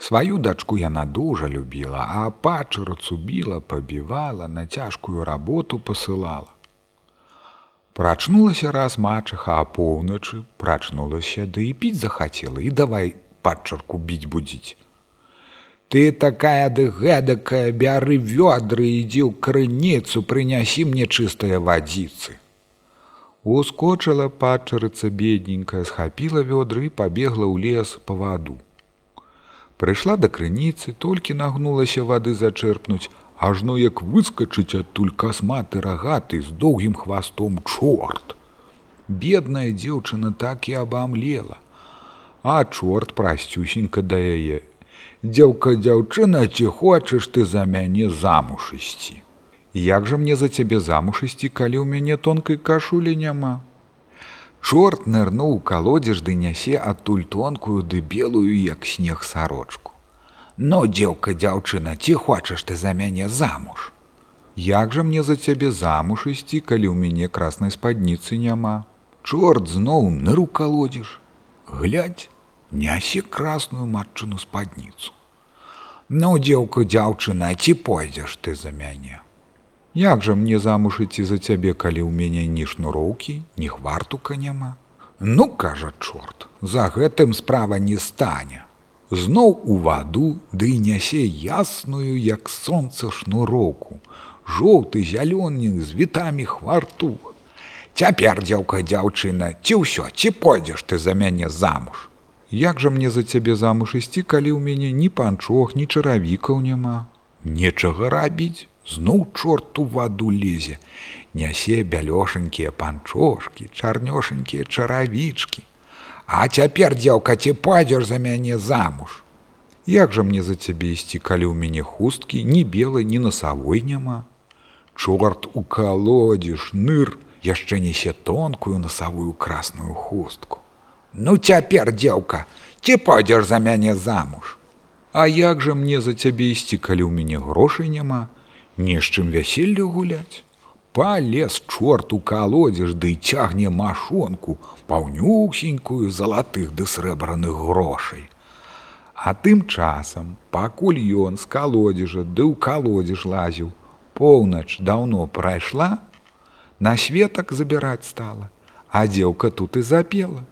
Сваю дачку яна дужа любіла, а падчарыцу біла, пабівала, на цяжкую работу пасылала. Прачнулася раз мачаха апоўначы, прачнулася, ды і піць захацела і давай падчарку біць будзіць. Ты такая ды гэтакая, бяры вёдры, ідзі ў крыніцу, прынясі мне чыстыя вадзіцы. Ускочыла падчарыца бедненькая, схапіла вёдры і пабегла ў лес па ваду. Прыйшла да крыніцы, толькі нагнулася вады зачэрпнуць, ажно як выскачыць адтуль касматы рагаты з доўгім хвастом чорт. Бедная дзеўчына так і абамлела, а чорт прасцюсенька да яе. Дзеўка дзяўчына, ці хочаш ты за мяне замуж ісці. Як жа мне за цябе замуж ісці, калі ў мяне тонкай кашулі няма? Чорт нырнуў калодзеж ды нясе адтуль тонкую ды белую, як снег сарочку. Но дзеўка дзяўчына, ці хочаш ты за мяне замуж. Як жа мне за цябе замуж ісці, калі ў мяне краснай спадніцы няма. Чорт зноў ныру калодзеж. Глядь, нясе красную матчыну спадніцу. Ну, дзеўка дзяўчына, ці пойдзеш ты за мяне. Як жа мне замуж ідці за цябе, калі ў мяне ні шнуроўкі, ні хвартука няма. Ну, кажа чорт, за гэтым справа не стане. Зноў у ваду ды да нясе ясную, як сонца шнуроўку, жоўты зялёны з вітамі хвартух. Цяпер дзеўка дзяўчына, ці ўсё, ці пойдзеш ты за мяне замуж. Як жа мне за цябе замуж ісці, калі ў мяне ні панчох, ні чаравікаў няма. Нечага рабіць, зноў чорт у ваду лезе, нясе бялёшанькія панчошкі, чарнёшанькія чаравічкі. А цяпер дзеўка ці пойдзеш за мяне замуж. Як жа мне за цябе ісці, калі ў мяне хусткі, ні белай, ні насавой няма. Чорт у калодзеш, ныр, яшчэ несе тонкую насавую красную хустку. Ну цяпер дзеўка, ці пойдзеш за мяне замуж. А як жа мне за цябе ісці, калі ў мяне грошай няма, не з чым вяселлю гуляць. Палез чорт у калодзеж ды да цягне машонку, паўнюсенькую залатых ды срэбраных грошай. А тым часам, пакуль ён з калодзежа ды ў калодзеж лазіў, поўнач даўно прайшла, на светак забіраць стала, а дзеўка тут і запела.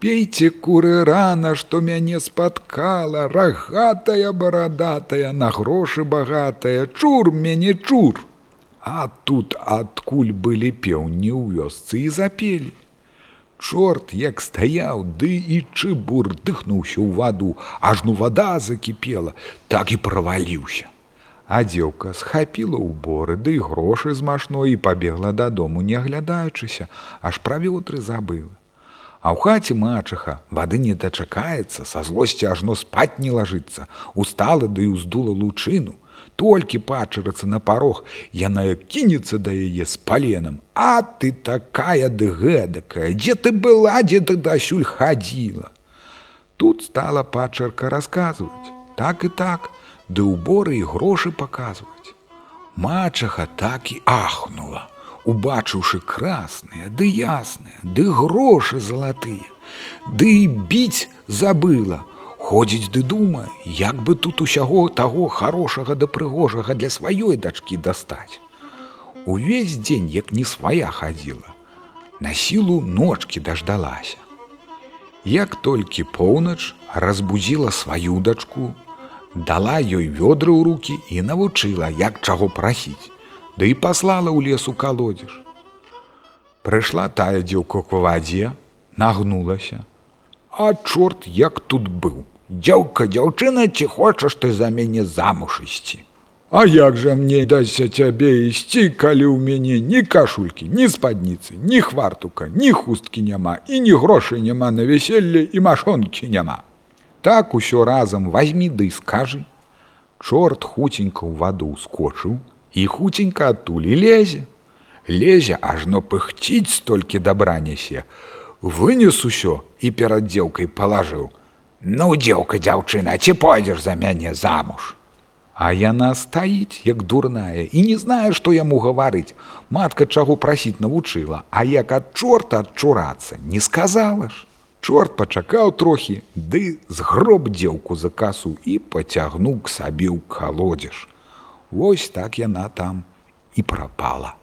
Пейце куры рана, што мяне спаткала, рагатая барадатая, на грошы багатая, чур мяне чур. А тут адкуль былі пеўні ў вёсцы і запелі. Чорт, як стаяў, ды і чыбур дыхнуўся ў ваду, ажну вада закіпела, так і праваліўся. А дзеўка схапіла ўборы, ды да грошы з машной і пабегла дадому, не аглядаючыся, аж пра вётры забыла. А ў хаце мачаха вады не дачакаецца, са злосці ажно спаць не лажыцца, устала ды да ўздула лучыну. Толькі пачарацца на парог, яна як кінецца да яе з паленам. А ты такая ды гэдакая, дзе ты была, дзе ты дасюль хадзіла. Тут стала пачарка расказваць, так і так, ды ўборы і грошы паказваць. Мачаха так і ахнула убачыўшы красныя, ды ясныя, ды грошы залатыя, ды і біць забыла, ходзіць ды думае, як бы тут усяго таго хорошага да прыгожага для сваёй дачкі дастаць. Увесь дзень, як не свая хадзіла, на сілу ночкі даждалася. Як толькі поўнач разбудзіла сваю дачку, дала ёй вёдры ў руки і навучыла, як чаго прасіць да і паслала ў лесу калодзеж. Прыйшла тая дзеўка к вадзе, нагнулася. А чорт як тут быў. Дзяўка дзяўчына, ці хочаш ты за мяне замуж ісці. А як жа мне дасься цябе ісці, калі ў мяне ні кашулькі, ні спадніцы, ні хвартука, ні хусткі няма і ні грошай няма на вяселле і машонкі няма. Так усё разам возьмі ды да скажы. Чорт хуценька ў ваду ускочыў і хуценька адтуль і лезе. Лезе, ажно пыхціць столькі дабра нясе. Вынес усё і перад дзеўкай палажыў. Ну, дзеўка, дзяўчына, ці пойдзеш за мяне замуж? А яна стаіць, як дурная, і не знае, што яму гаварыць. Матка чаго прасіць навучыла, а як ад чорта адчурацца, не сказала ж. Чорт пачакаў трохі, ды згроб дзеўку за касу і пацягнуў к сабе ў калодзеж. Вось так яна там і прапала.